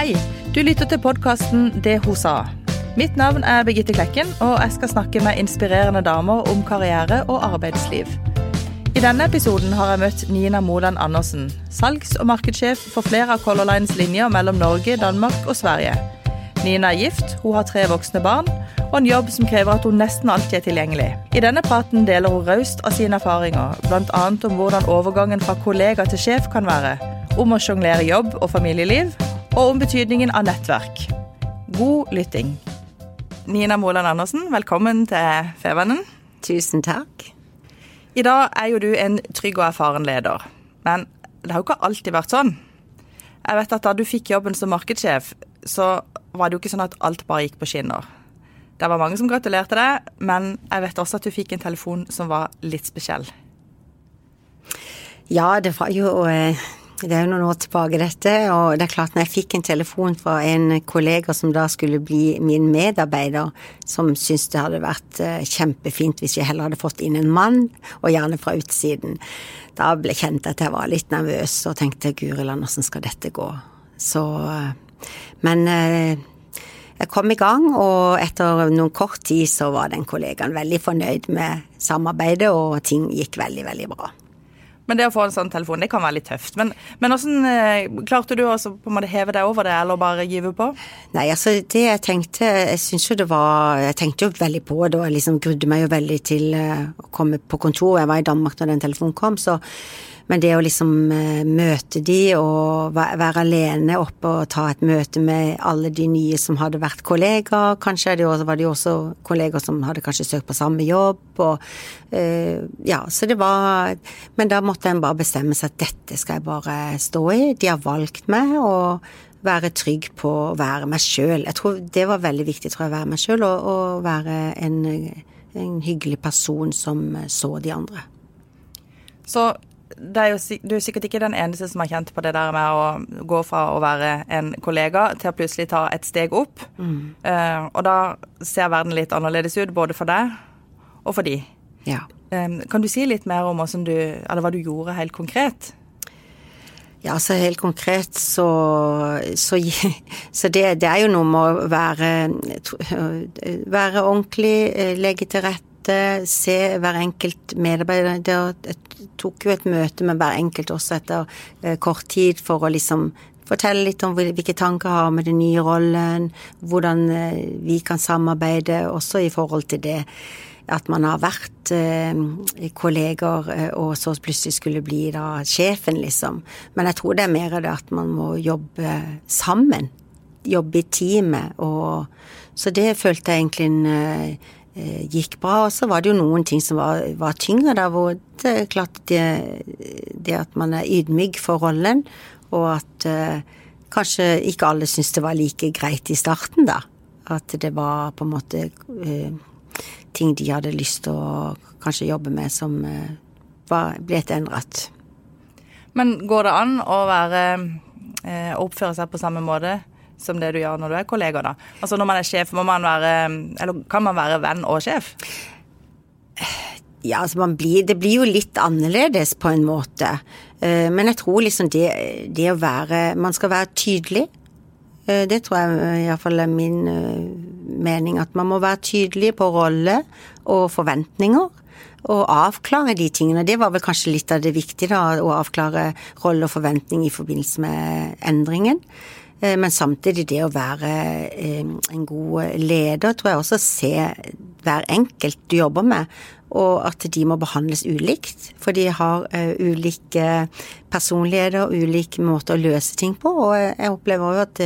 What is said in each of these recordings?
Hei, du lytter til podkasten Det hun sa. Mitt navn er Birgitte Klekken, og jeg skal snakke med inspirerende damer om karriere og arbeidsliv. I denne episoden har jeg møtt Nina Moland Andersen, salgs- og markedssjef for flere av Color Lines linjer mellom Norge, Danmark og Sverige. Nina er gift, hun har tre voksne barn og en jobb som krever at hun nesten alltid er tilgjengelig. I denne praten deler hun raust av sine erfaringer, bl.a. om hvordan overgangen fra kollega til sjef kan være, om å sjonglere jobb og familieliv, og om betydningen av nettverk. God lytting. Nina Moland Andersen, velkommen til Fevennen. Tusen takk. I dag er jo du en trygg og erfaren leder, men det har jo ikke alltid vært sånn. Jeg vet at Da du fikk jobben som markedssjef, så var det jo ikke sånn at alt bare gikk på skinner. Det var mange som gratulerte deg, men jeg vet også at du fikk en telefon som var litt spesiell. Ja, det var jo eh, Det er jo noen år tilbake, dette. Og det er klart, når jeg fikk en telefon fra en kollega som da skulle bli min medarbeider, som syntes det hadde vært eh, kjempefint hvis jeg heller hadde fått inn en mann, og gjerne fra utsiden, da ble kjent at jeg var litt nervøs og tenkte guri land, åssen skal dette gå? Så eh, Men jeg kom i gang, og etter noen kort tid så var den kollegaen veldig fornøyd med samarbeidet, og ting gikk veldig, veldig bra. Men det å få en sånn telefon, det kan være litt tøft. Men, men hvordan eh, klarte du måte heve deg over det, eller bare give på? Nei, altså det jeg tenkte Jeg syns jo det var Jeg tenkte jo veldig på det, og jeg liksom grudde meg jo veldig til uh, å komme på kontor. Jeg var i Danmark da den telefonen kom, så men det å liksom eh, møte de og være alene oppe og ta et møte med alle de nye som hadde vært kollegaer, kanskje det var de også kollegaer som hadde kanskje søkt på samme jobb og uh, Ja, så det var Men da måtte en bare bestemme seg at dette skal jeg bare stå i. De har valgt meg, og være trygg på å være meg sjøl. Det var veldig viktig, tror jeg, å være meg sjøl og, og, være en, en hyggelig person som så de andre. Så er jo, du er sikkert ikke den eneste som har kjent på det der med å gå fra å være en kollega til å plutselig ta et steg opp. Mm. Uh, og da ser verden litt annerledes ut, både for deg og for de. Ja. Um, kan du si litt mer om du, hva du gjorde helt konkret? Ja, så helt konkret så, så, så det, det, er jo noe med å være, være ordentlig, eh, legge til rette møte, se hver enkelt medarbeider. Jeg tok jo et møte med hver enkelt også etter eh, kort tid for å liksom fortelle litt om hvilke tanker jeg har med den nye rollen, hvordan eh, vi kan samarbeide også i forhold til det at man har vært eh, kolleger og så plutselig skulle bli da sjefen, liksom. Men jeg tror det er mer det at man må jobbe sammen. Jobbe i teamet. Og, så det følte jeg egentlig en gikk bra. Og så var det jo noen ting som var, var tyngre, da, hvor det er klart det, det, at man er ydmyk for rollen, og at eh, kanskje ikke alle syntes det var like greit i starten, da. At det var på en måte eh, ting de hadde lyst til å kanskje jobbe med som eh, var, ble endret. Men går det an å være eh, oppføre seg på samme måte som det du gjør når du er kollega, da? Altså når man er sjef, må man være Eller kan man være venn og sjef? Ja, altså man blir Det blir jo litt annerledes på en måte. Eh, men jeg tror liksom det, det å være Man skal være tydelig. Eh, det tror jeg iallfall er min eh, mening. At man må være tydelig på rolle og forventninger. Og avklare de tingene. Det var vel kanskje litt av det viktige, da. Å avklare rolle og forventning i forbindelse med endringen. Eh, men samtidig det å være eh, en god leder, tror jeg også se hver enkelt du jobber med, og at de må behandles ulikt. For de har ulike personligheter ulike måter å løse ting på. Og jeg opplever jo at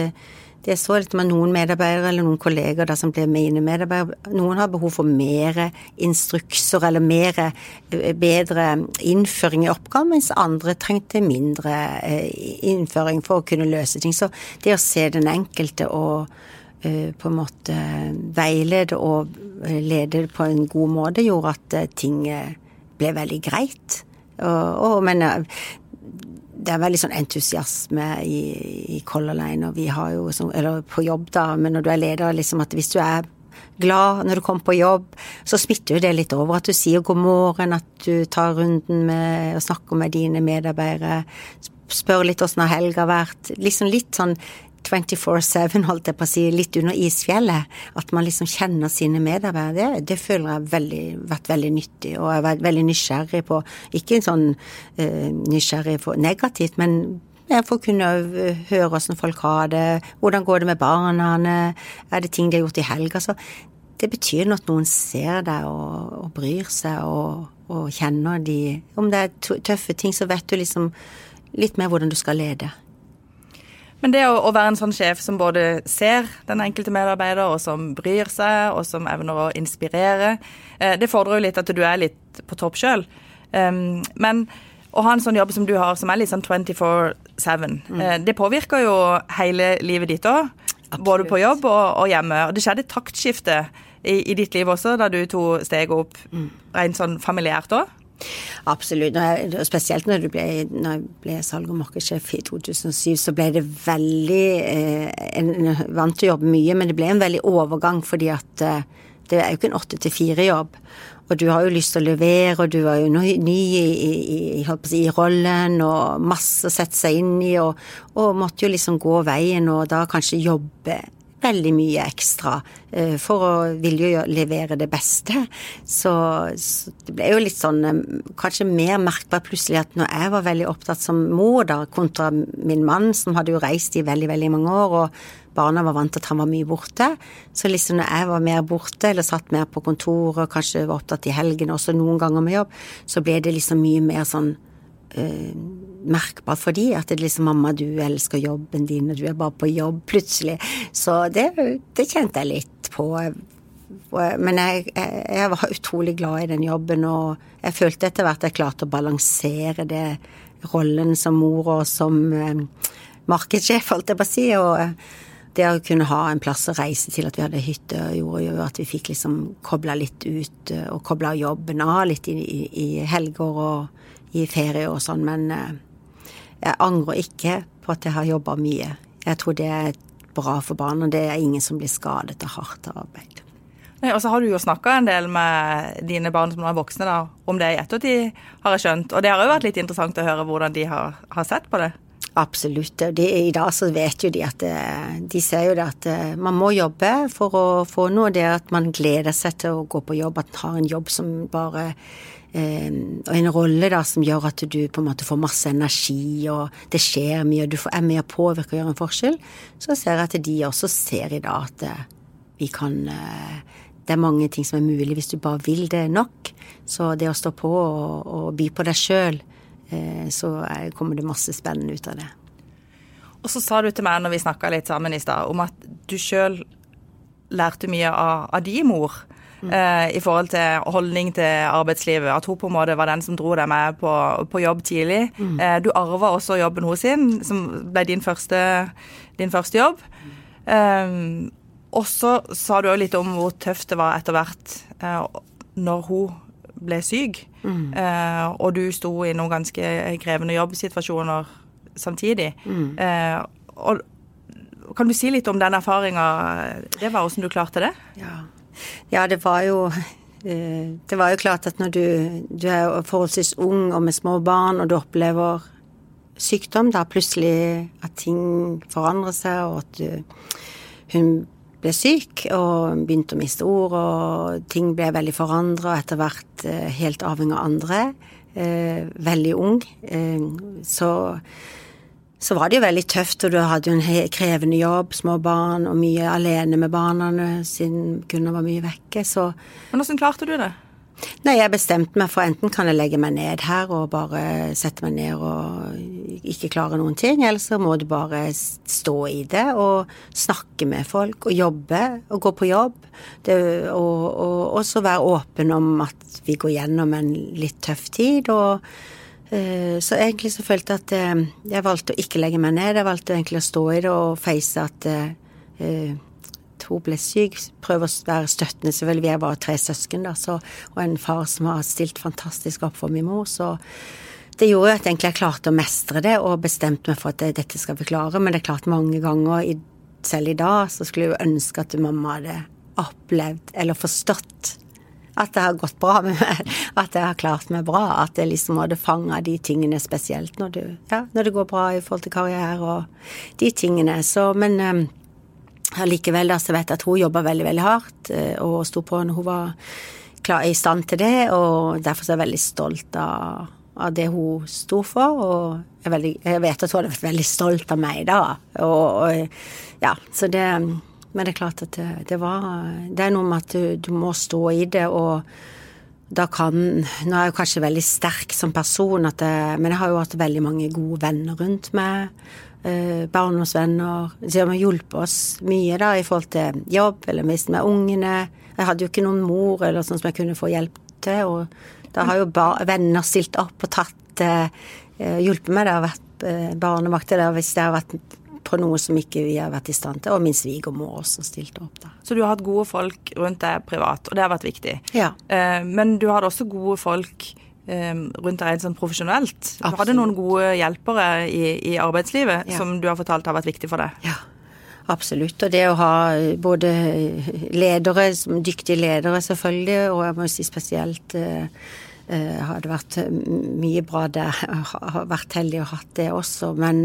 det, er så litt med noen medarbeidere eller noen kolleger da, som blir mine medarbeidere. Noen har behov for mer instrukser eller mer, eh, bedre innføring i oppgaven, mens andre trengte mindre eh, innføring for å kunne løse ting. Så det å se den enkelte og eh, på en måte veilede og lede på en god måte, gjorde at ting ble veldig greit. Og, og, men det er veldig sånn entusiasme i, i Color Line, og vi har jo sånn, Eller på jobb, da, men når du er leder, liksom at hvis du er glad når du kommer på jobb, så smitter jo det litt over. At du sier god morgen, at du tar runden med og snakker med dine medarbeidere. Spør litt åssen har helga vært. Liksom litt sånn 24-7, holdt jeg på å si, litt under isfjellet. At man liksom kjenner sine medarbeidere. Det, det føler jeg har vært veldig nyttig, og jeg har vært veldig nysgjerrig på Ikke sånn uh, nysgjerrig på negativt, men jeg får kunne høre hvordan folk har det, hvordan går det med barna, er det ting de har gjort i helga. Så det betyr noe at noen ser deg og, og bryr seg og, og, kjenner de Om det er tøffe ting, så vet du liksom litt mer hvordan du skal lede. Men det å, å, være en sånn sjef som både ser den enkelte medarbeider, og som bryr seg, og som evner å inspirere, eh, det fordrer jo litt at du er litt på topp sjøl. Um, men å ha en sånn jobb som du har, som er litt sånn 24-7, mm. eh, det påvirker jo hele livet ditt òg. Både på jobb og, og, hjemme. Og det skjedde et taktskifte i, i, ditt liv også, da du to steg opp mm. rent sånn familiært òg? Absolutt. og Spesielt når, ble, når jeg ble salg- og markedssjef i 2007, så ble det veldig eh, Jeg vant til å jobbe mye, men det ble en veldig overgang fordi at eh, det er jo ikke en åtte til fire-jobb. Og du har jo lyst til å levere, og du er jo ny i, i, i, si, i rollen, og masse å sette seg inn i, og, og måtte jo liksom gå veien og da kanskje jobbe veldig mye ekstra uh, for å ville levere det beste. Så, så, det ble jo litt sånn um, kanskje mer merkbart plutselig at når jeg var veldig opptatt som mor, da, kontra min mann, som hadde jo reist i veldig, veldig mange år, og barna var vant til at han var mye borte. Så liksom når jeg var mer borte, eller satt mer på kontoret, kanskje var opptatt i helgene, også noen ganger med jobb, så ble det liksom mye mer sånn uh, merkbart for de at det er liksom 'mamma, du elsker jobben din, og du er bare på jobb', plutselig. Så det, det kjente jeg litt på. Men jeg, jeg, var utrolig glad i den jobben, og jeg følte etter hvert jeg klarte å balansere det rollen som mor og som eh, markedssjef, holdt jeg på å si. og det å kunne ha en plass å reise til, at vi hadde hytte, gjorde jo at vi fikk liksom kobla litt ut og kobla jobben av litt i, i, i helger og i ferie og sånn, men eh, jeg angrer ikke på at jeg har jobba mye. Jeg tror det er bra for barn, og det er ingen som blir skadet av hardt arbeid. Nei, og så har du jo snakka en del med dine barn som nå er voksne, da, om det i ettertid, har jeg skjønt. Og det har jo vært litt interessant å høre hvordan de har, har sett på det. Absolutt. De, I dag så vet jo de at eh, De ser jo det at eh, man må jobbe for å få noe. Det at man gleder seg til å gå på jobb, at man har en jobb som bare eh, og en rolle da som gjør at du på en måte får masse energi, og det skjer mye, og du er med å påvirke og gjøre en forskjell, så ser jeg at de også ser i dag at vi kan Det er mange ting som er mulig hvis du bare vil det nok. Så det å stå på og, og by på deg sjøl så kommer det masse spennende ut av det. Og så sa du til meg når vi snakka litt sammen i stad, om at du sjøl lærte mye av, av din mor. Mm. Eh, I forhold til holdning til arbeidslivet. At hun på en måte var den som dro deg med på, på jobb tidlig. Mm. Eh, du arva også jobben hos sin, som ble din første, din første jobb. Mm. og så sa du òg litt om hvor tøft det var etter hvert når hun ble syk, mm. eh, og du sto i noen ganske krevende jobbsituasjoner samtidig. Mm. Eh, og kan du si litt om den erfaringa det var, hvordan du klarte det? Ja, ja det var jo eh, det var jo klart at når du, du, er forholdsvis ung og med små barn, og du opplever sykdom, da plutselig at ting forandrer seg, og at du, hun ble syk og begynte å miste ord, og ting ble veldig forandra, og etter hvert eh, helt avhengig av andre. Eh, veldig ung. Eh, så, så var det jo veldig tøft, og du hadde jo en krevende jobb, små barn, og mye alene med barna siden Gunnar var mye vekke, så Men åssen klarte du det? Nei, jeg bestemte meg for enten kan jeg legge meg ned her og bare sette meg ned og ikke klare noen ting, eller så må du bare stå i det og snakke med folk og jobbe og gå på jobb. Det, og, og også være åpen om at vi går gjennom en litt tøff tid. og uh, så egentlig så følte jeg at uh, jeg valgte å ikke legge meg ned. Jeg valgte egentlig å stå i det og face at hun ble syk, prøve å være støttende. Selvfølgelig, vi er bare tre søsken, da, så, og en far som har stilt fantastisk opp for min mor. Så det gjorde jo at egentlig jeg klarte å mestre det, og bestemte meg for at dette skal vi klare. Men det er klart mange ganger, selv i dag, så skulle jeg jo ønske at mamma hadde opplevd eller forstått At det har gått bra med meg. At jeg har klart meg bra. At jeg liksom hadde fanga de tingene spesielt når, du, ja, når det går bra i forhold til karriere og de tingene. Så, men um, da, så vet jeg at hun jobba veldig, veldig hardt eh, og sto på når hun var klar, i stand til det, og derfor er jeg veldig stolt av, av det hun sto for. Og jeg, veldig, jeg, vet at hun hadde vært veldig stolt av meg da. Og, og ja, så det Men det er klart at det, det var Det er noe med at du, du, må stå i det, og da kan Nå er jeg jo kanskje veldig sterk som person, jeg, men jeg har jo hatt veldig mange gode venner rundt meg eh, barndomsvenner som har hjulpet oss mye da i forhold til jobb, eller mist med ungene. Jeg hadde jo ikke noen mor eller sånn som jeg kunne få hjelp til, og da har jo venner stilt opp og tatt eh, hjulpet meg. Det har vært barnevakter der hvis det har vært på noe som ikke vi har vært i stand til, og min svigermor også stilte opp da. Så du har hatt gode folk rundt deg privat, og det har vært viktig. Ja. Eh, men du hadde også gode folk rundt deg sånn profesjonelt. Du Absolutt. hadde noen gode hjelpere i, i arbeidslivet ja. som du har fortalt har vært viktig for deg. Ja, absolutt. Og det å ha både ledere, dyktige ledere selvfølgelig, og jeg må si spesielt uh, uh, har det vært mye bra der. Jeg har vært heldig og hatt det også. Men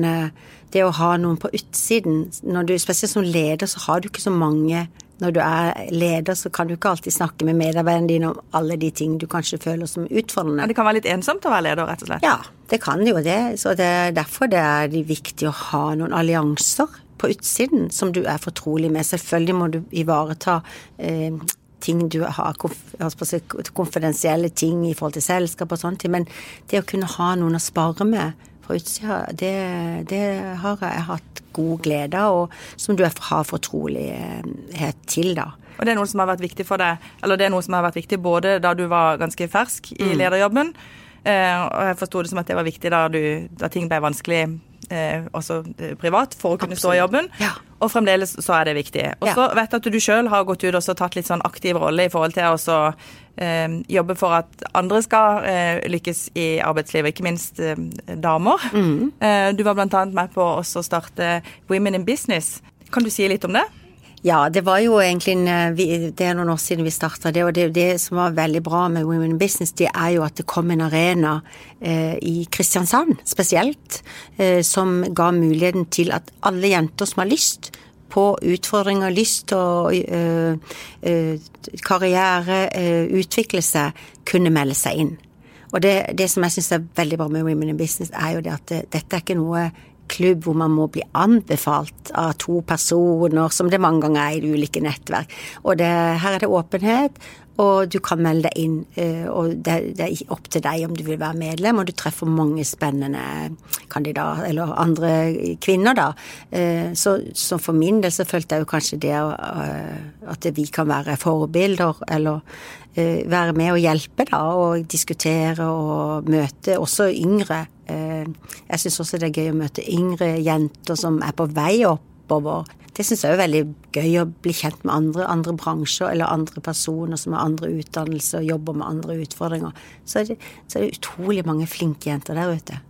det å ha noen på utsiden, når du, spesielt som leder, så har du ikke så mange når du er leder, så kan du ikke alltid snakke med medarbeiderne dine om alle de ting du kanskje føler som utfordrende. Det kan være litt ensomt å være leder, rett og slett? Ja, det kan jo det. Så det er derfor det er viktig å ha noen allianser på utsiden som du er fortrolig med. Selvfølgelig må du ivareta eh, ting du har, konfidensielle ting i forhold til selskap og sånne ting, men det å kunne ha noen å spare med på utsida, det, det har jeg hatt god glede av, og som du har fortrolighet til, da. Og det er noe som har vært viktig for deg, eller det er noe som har vært viktig både da du var ganske fersk i mm. lederjobben, eh, og jeg forsto det som at det var viktig da, du, da ting ble vanskelig også eh, privat for å kunne Absolutt. stå i jobben. Ja. Og fremdeles så er det viktig. Og så ja. vet jeg at du sjøl har gått ut og tatt litt sånn aktiv rolle i forhold til å eh, jobbe for at andre skal eh, lykkes i arbeidslivet, ikke minst eh, damer. Mm. Eh, du var bl.a. med på å starte Women in Business. Kan du si litt om det? Ja, det var jo egentlig en, eh, Det er noen år siden vi starta det, og det, det, som var veldig bra med Women in Business, det er jo at det kom en arena eh, i Kristiansand spesielt, eh, som ga muligheten til at alle jenter som har lyst på utfordringer, lyst og øh, øh, karriere, øh, utvikle seg, kunne melde seg inn. Og det, det som jeg syns er veldig bra med Women in Business, er jo det at det, dette er ikke noe klubb hvor man må bli anbefalt av to personer, som det mange ganger er i ulike nettverk. Og det, her er det åpenhet, og du kan melde deg inn. Eh, og det, det, er opp til deg om du vil være medlem, og du treffer mange spennende kandidater, eller andre kvinner, da. Eh, så, så for min del så følte jeg jo kanskje det eh, at vi kan være forbilder, eller være med og hjelpe, da, og diskutere og møte også yngre jeg syns også det er gøy å møte yngre jenter som er på vei oppover. Det syns jeg er veldig gøy å bli kjent med andre, andre bransjer eller andre personer som har andre utdannelse og jobber med andre utfordringer. Så er, det, så er det utrolig mange flinke jenter der ute.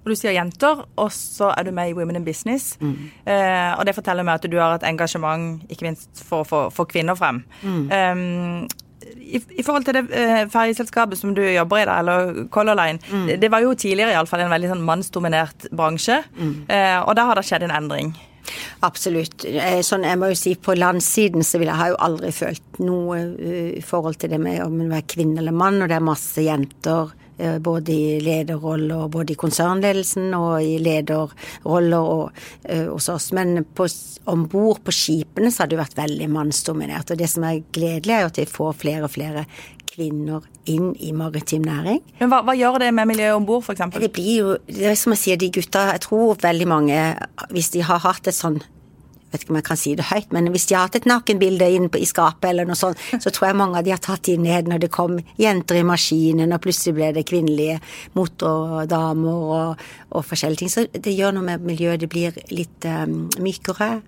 Og du sier jenter, og så er du med i Women in Business. Mm. Eh, og det forteller meg at du har et engasjement ikke minst for å få kvinner frem. Mm. Um, i, i, forhold til det eh, ferjeselskapet som du jobber i, da, eller Color Line, mm. det, det, var jo tidligere i alle fall en veldig sånn mannsdominert bransje. Mm. Eh, og da har det skjedd en endring. Absolutt. Eh, sånn, jeg må jo si På landsiden så jeg, har jo aldri følt noe i forhold til det med om man er kvinne eller mann, og det er masse jenter Eh, både i lederroller, både i konsernledelsen og i lederroller og, uh, hos oss. Men om bord på skipene så har det jo vært veldig mannsdominert. Og det som er gledelig, er jo at vi får flere og flere kvinner inn i maritim næring. Men hva, hva gjør det med miljøet om bord, f.eks.? Det blir jo, det er som jeg sier, de gutta Jeg tror veldig mange, hvis de har hatt et sånn vet ikke om jeg kan si det høyt, men hvis de har hatt et nakenbilde inne i skapet eller noe sånt, så tror jeg mange av de har tatt de ned når det kom jenter i maskinen, og plutselig ble det kvinnelige motordamer og, og forskjellige ting. Så det gjør noe med miljøet. Det blir litt um, mykere.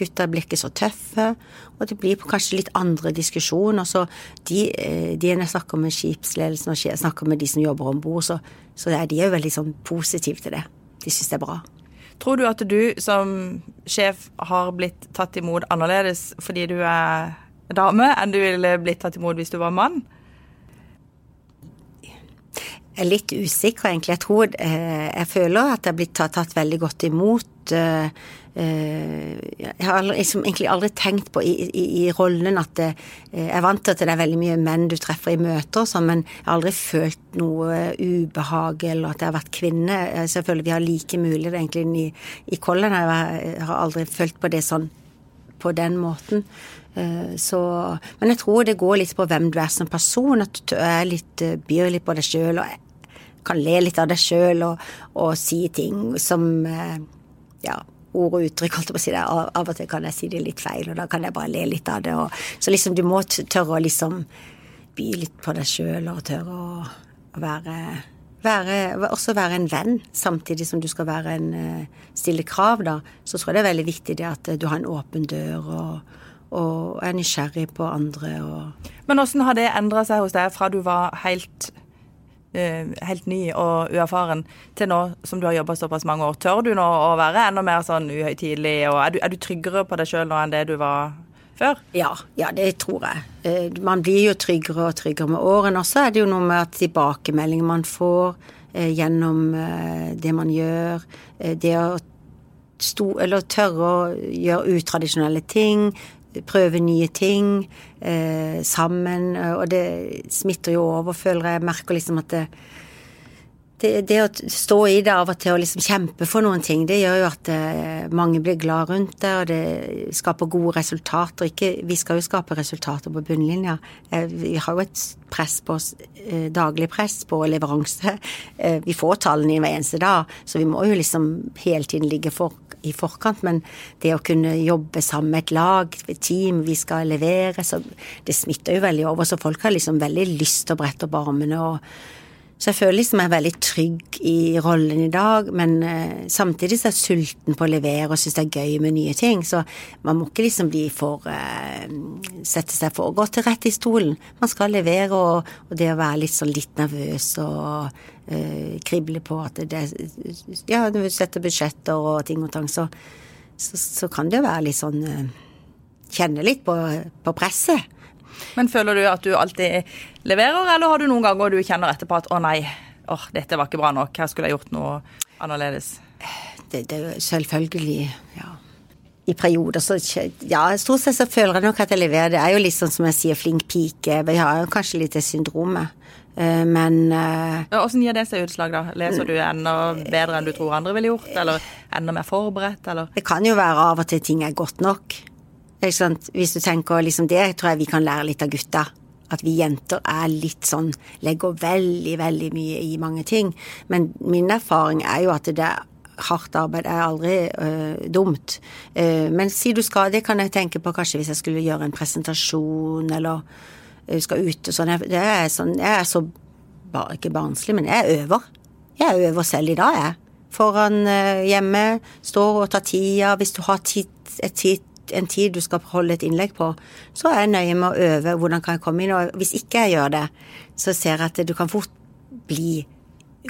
Gutta blir ikke så tøffe, og det blir kanskje litt andre diskusjoner. Så de, de når jeg snakker med skipsledelsen og snakker med de som jobber om bord, så, så er de jo veldig sånn positive til det. De syns det er bra. Tror du at du som sjef har blitt tatt imot annerledes fordi du er dame enn du ville blitt tatt imot hvis du var mann? Jeg er litt usikker, egentlig. Jeg tror eh, Jeg føler at jeg har blitt tatt, tatt, veldig godt imot. Eh, eh, jeg har liksom, egentlig aldri tenkt på i, i, i rollen at det, Jeg er vant til at det er veldig mye menn du treffer i møter, så, men jeg har aldri følt noe ubehag eller at jeg har vært kvinne. Selvfølgelig vi har like muligheter egentlig i, i Kollen. Jeg har aldri følt på det sånn på den måten. Så, men jeg tror det går litt på hvem du er som person. At du er litt, byr litt på deg sjøl og kan le litt av deg sjøl og, og, si ting som ja, ord og uttrykk, holdt jeg på å si det. Av, og til kan jeg si det litt feil, og da kan jeg bare le litt av det. Og, så liksom du må tørre å liksom by litt på deg sjøl og tørre å, å være, være, Også være en venn, samtidig som du skal være en stille krav, da. Så tror jeg det er veldig viktig det at du har en åpen dør og, og er nysgjerrig på andre og Men åssen har det endra seg hos deg fra du var helt helt ny og uerfaren til nå som du har jobba såpass mange år. Tør du nå å være enda mer sånn uhøytidelig, og er du, er du tryggere på deg sjøl nå enn det du var før? Ja, ja, det tror jeg. Man blir jo tryggere og tryggere med årene. Og så er det jo noe med at tilbakemeldinger man får eh, gjennom eh, det man gjør, eh, det å sto, eller tørre å gjøre utradisjonelle ting, prøve nye ting eh, sammen. Og det smitter jo over, føler jeg. Merker liksom at det, det, det, å stå i det av og til og liksom kjempe for noen ting, det gjør jo at eh, mange blir glad rundt det, og det skaper gode resultater. Ikke, vi skal jo skape resultater på bunnlinja. Eh, vi har jo et press på oss, eh, daglig press på leveranse. Eh, vi får tallene hver eneste dag, så vi må jo liksom hele tiden ligge for i forkant, men det å kunne jobbe sammen med et lag, et team, vi skal levere, så det smitter jo veldig over. Så folk har liksom veldig lyst til å brette opp armene og så jeg føler liksom jeg er veldig trygg i rollen i dag, men eh, samtidig så er jeg sulten på å levere og syns det er gøy med nye ting. Så man må ikke liksom bli for eh, sette seg for godt til rette i stolen. Man skal levere, og, og, det å være litt sånn litt nervøs og uh, krible på at det Ja, når du setter budsjetter og ting og tang, så, så, så kan det jo være litt sånn Kjenne litt på, på presset. Men føler du at du alltid leverer, eller har du noen ganger du kjenner etterpå at å nei, åh, dette var ikke bra nok, her skulle jeg gjort noe annerledes? Det, det er selvfølgelig, ja. I perioder så Ja, stort sett så føler jeg nok at jeg leverer. Det er jo litt sånn som jeg sier, flink pike. Vi har jo kanskje litt det syndromet. Men Åssen gir det seg utslag, da? Leser du enda bedre enn du tror andre ville gjort, eller enda mer forberedt, eller? Det kan jo være av og til ting er godt nok. Hvis du tenker liksom det, tror jeg vi kan lære litt av gutta. At vi jenter er litt sånn Legger veldig, veldig mye i mange ting. Men min erfaring er jo at det er hardt arbeid er aldri øh, dumt. Uh, men si du skal, det kan jeg tenke på kanskje hvis jeg skulle gjøre en presentasjon eller uh, skal ut og sånn. Det er sånn, jeg er så bare ikke barnslig, men jeg øver. Jeg øver selv i dag, jeg. Foran øh, hjemme, står og tar tida. Hvis du har tid, et tid en tid du skal holde et innlegg på, så er jeg nøye med å øve hvordan kan jeg komme inn. Og hvis ikke jeg gjør det, så ser jeg at du kan fort bli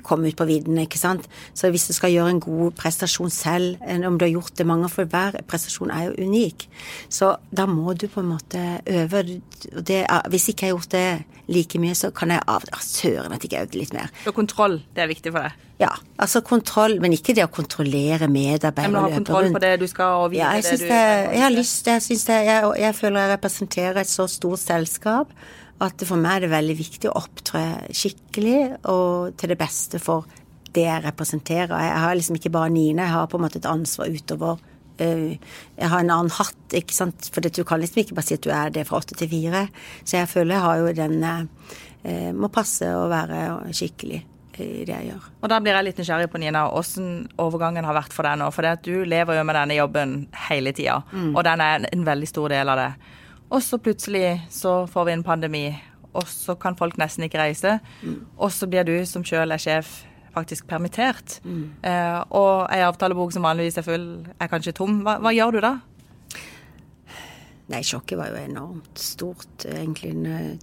komme ut på viddene, ikke sant. Så hvis du skal gjøre en god prestasjon selv, om du har gjort det mange, for hver prestasjon er jo unik, så da må du på en måte øve. Det, hvis ikke jeg har gjort det like mye, så kan jeg av Søren at jeg ikke øvde litt mer. Så kontroll, det er viktig for deg? Ja, altså kontroll, men ikke det å kontrollere medarbeidere. Men å ha kontroll på det du skal, og vite ja, jeg det du det, Jeg har lyst, jeg syns det jeg, jeg føler jeg representerer et så stort selskap at for meg er det veldig viktig å opptre skikkelig og til det beste for det jeg representerer. Jeg har liksom ikke bare Nina, jeg har på en måte et ansvar utover. Eh, jeg har en annen hatt, ikke sant, for du kan liksom ikke bare si at du er det fra åtte til fire. Så jeg føler jeg har jo den eh, Må passe å være skikkelig i det jeg gjør. Og da blir jeg litt nysgjerrig på Nina, hvordan overgangen har vært for deg nå. For du lever jo med denne jobben hele tida, mm. og den er en veldig stor del av det. Og så plutselig så får vi en pandemi, og så kan folk nesten ikke reise. Mm. Og så blir du som sjøl er sjef faktisk permittert. Mm. Eh, og ei avtalebok som vanligvis er full, er kanskje tom. Hva, hva gjør du da? Nei, sjokket var jo enormt stort, egentlig.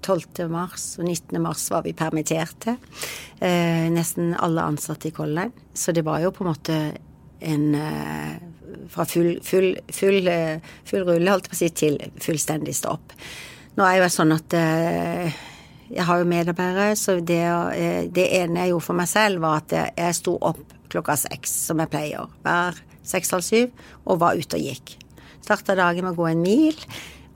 12. mars og 19. mars var vi permitterte. Eh, nesten alle ansatte i Color Så det var jo på en måte en eh, fra full, full, full, eh, full rulle, holdt på å si, til fullstendig stopp. Nå er jo sånn at eh, jeg har jo medarbeidere, så det, eh, det, ene jeg gjorde for meg selv, var at jeg sto opp klokka seks, som jeg pleier, hver seks-halv syv, og var ute og gikk. Starta dagen med å gå en mil.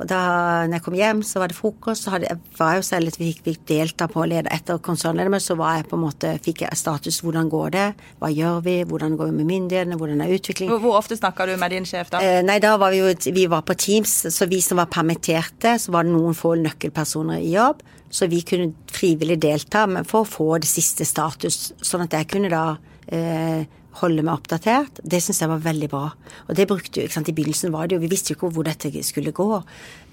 Og da jeg kom hjem, så var det frokost. Så hadde, jeg var jo selv litt vi fikk delta på leder etter konsernledermøtet, så var jeg på en måte, fikk jeg status. Hvordan går det? Hva gjør vi? Hvordan går vi med myndighetene? Hvordan er utviklingen? Hvor ofte snakker du med din sjef, da? Eh, nei, da var vi jo Vi var på Teams, så vi som var permitterte, så var det noen få nøkkelpersoner i jobb. Så vi kunne frivillig delta for å få det siste status, sånn at jeg kunne da eh, holde meg oppdatert. Det syns jeg var veldig bra. Og det brukte jo, ikke sant, I begynnelsen var det jo Vi visste jo ikke hvor dette skulle gå.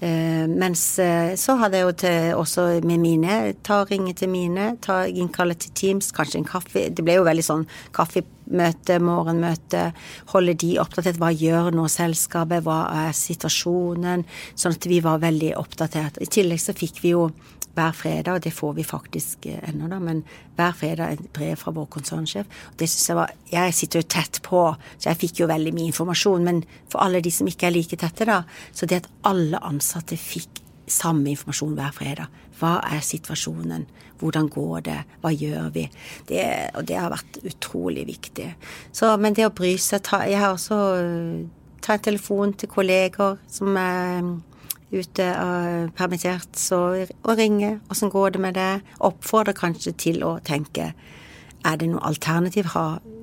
Eh, mens eh, så hadde jeg jo til, også med mine ta ringe til mine, ta innkalle til Teams, kanskje en kaffe. Det ble jo veldig sånn kaffemøte, morgenmøte. Holde de oppdatert. Hva gjør nå selskapet? Hva er situasjonen? Sånn at vi var veldig oppdatert. I tillegg så fikk vi jo hver fredag, og det får vi faktisk eh, ennå, da, men hver fredag et brev fra vår konsernsjef. Det synes Jeg var, jeg sitter jo tett på, så jeg fikk jo veldig mye informasjon. Men for alle de som ikke er like tette, da, så det at alle ansatte fikk samme informasjon hver fredag. Hva er situasjonen? Hvordan går det? Hva gjør vi? Det, og det har vært utrolig viktig. Så, men det å bry seg ta, Jeg har også eh, ta en telefon til kolleger som er ute og permittert, så å ringe. Åssen går det med det? Oppfordre kanskje til å tenke er det noe alternativ?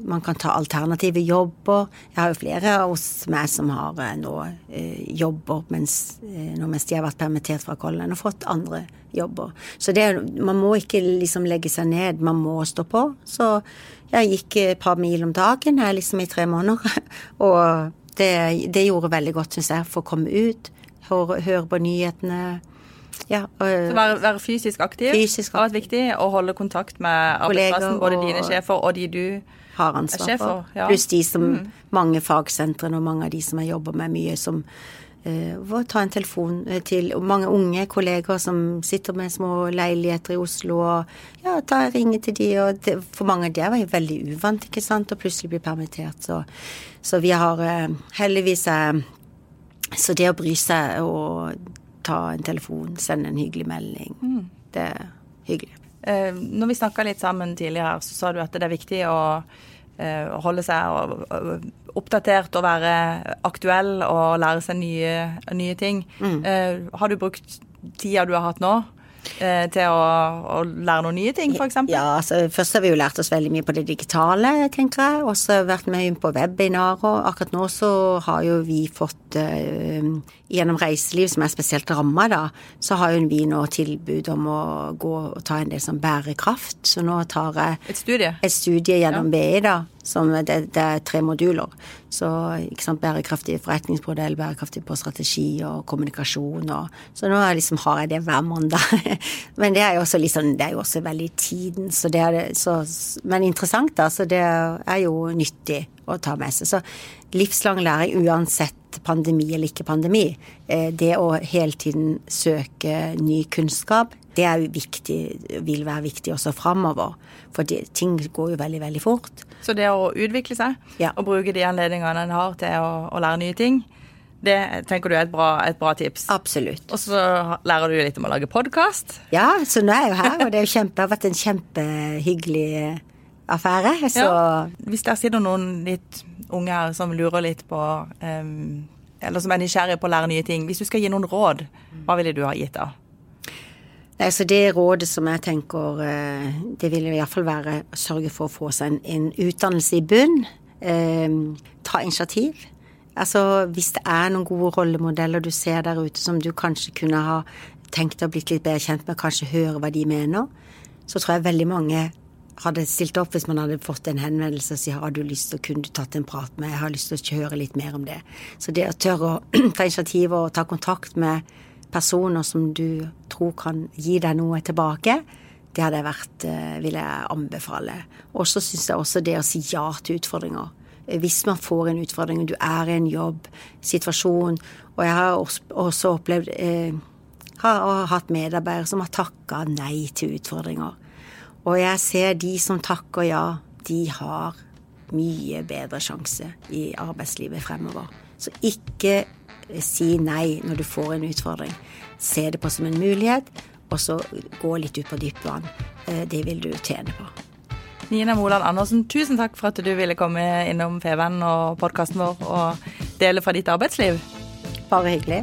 Man kan ta alternative jobber. Jeg har jo flere av oss meg som har eh, nå eh, jobber mens, eh, mens de har vært permittert fra Kollen, og fått andre jobber. Så det, man må ikke liksom legge seg ned, man må stå på. Så jeg gikk et par mil om dagen her liksom i tre måneder, og det, det gjorde veldig godt, syns jeg, for å komme ut høre på nyhetene. Ja, og, så være, være, fysisk aktiv fysisk har vært viktig, og holde kontakt med arbeidsplassen, både dine sjefer og de du har ansvar for. Ja. Pluss de som mm. mange fagsentrene og mange av de som jeg jobber med mye, som uh, ta en telefon eh, til mange unge kolleger som sitter med små leiligheter i Oslo, og ja, ta ringe til de, og det, for mange av de var jo veldig uvant, ikke sant, og plutselig bli permittert, så, så vi har uh, heldigvis uh, så det å bry seg og ta en telefon, sende en hyggelig melding, mm. det er hyggelig. Eh, når vi snakka litt sammen tidligere, så sa du at det er viktig å eh, holde seg oppdatert og være aktuell og lære seg nye, nye ting. Mm. Eh, har du brukt tida du har hatt nå Eh, til å, å, lære noen nye ting, f.eks.? Ja, altså først har vi jo lært oss veldig mye på det digitale, tenker jeg. Og så vært med på webinarer. Akkurat nå så har jo vi fått uh, Gjennom reiseliv, som er spesielt ramma, da, så har jo vi nå tilbud om å gå og ta en del som bærekraft. Så nå tar jeg Et studie? Et studie gjennom ja. BI, da som det, det, er tre moduler. Så ikke sant, bærekraftig forretningsmodell, bærekraftig på strategi og kommunikasjon og Så nå liksom har jeg det hver mandag. men det er jo også liksom, det er jo også veldig tiden, så det er det så Men interessant, da. Så det er jo nyttig å ta med seg. Så livslang læring uansett pandemi eller ikke pandemi. Eh, det å hele tiden søke ny kunnskap, det er viktig, vil være viktig også framover. For ting går jo veldig, veldig fort. Så det å utvikle seg ja. og bruke de anledningene en har til å, å, lære nye ting, det tenker du er et bra, et bra tips? Absolutt. Og så lærer du litt om å lage podkast? Ja, så nå er jeg jo her, og det, kjempe, det har vært en kjempehyggelig affære. Så ja. Hvis der sitter noen litt unge her som lurer litt på um, Eller som er nysgjerrige på å lære nye ting. Hvis du skal gi noen råd, hva ville du ha gitt da? Nei, så Det rådet som jeg tenker eh, Det vil i hvert fall være å sørge for å få seg en, en utdannelse i bunn. Um, ta initiativ. Altså hvis det er noen gode rollemodeller du ser der ute som du kanskje kunne ha tenkt å blitt litt bedre kjent med, kanskje høre hva de mener, så tror jeg veldig mange hadde stilt opp hvis man hadde fått en henvendelse og si har du lyst til å kunne tatt en prat med, jeg har lyst til å høre litt mer om det. Så det å tørre å ta initiativ og ta kontakt med personer som du tror kan gi deg noe tilbake, det hadde jeg vært, eh, vil jeg anbefale. Og så syns jeg også det å si ja til utfordringer. Hvis man får en utfordring, du er i en jobb, situasjon Og jeg har også opplevd eh, har hatt medarbeidere som har takka nei til utfordringer. Og jeg ser de som takker ja, de har mye bedre sjanse i arbeidslivet fremover. Så ikke si nei når du får en utfordring. Se det på som en mulighet, og så gå litt ut på dypt vann. Eh, det vil du tjene på. Nina Moland Andersen, tusen takk for at du ville komme innom Feven og podkasten vår og dele fra ditt arbeidsliv. Bare hyggelig.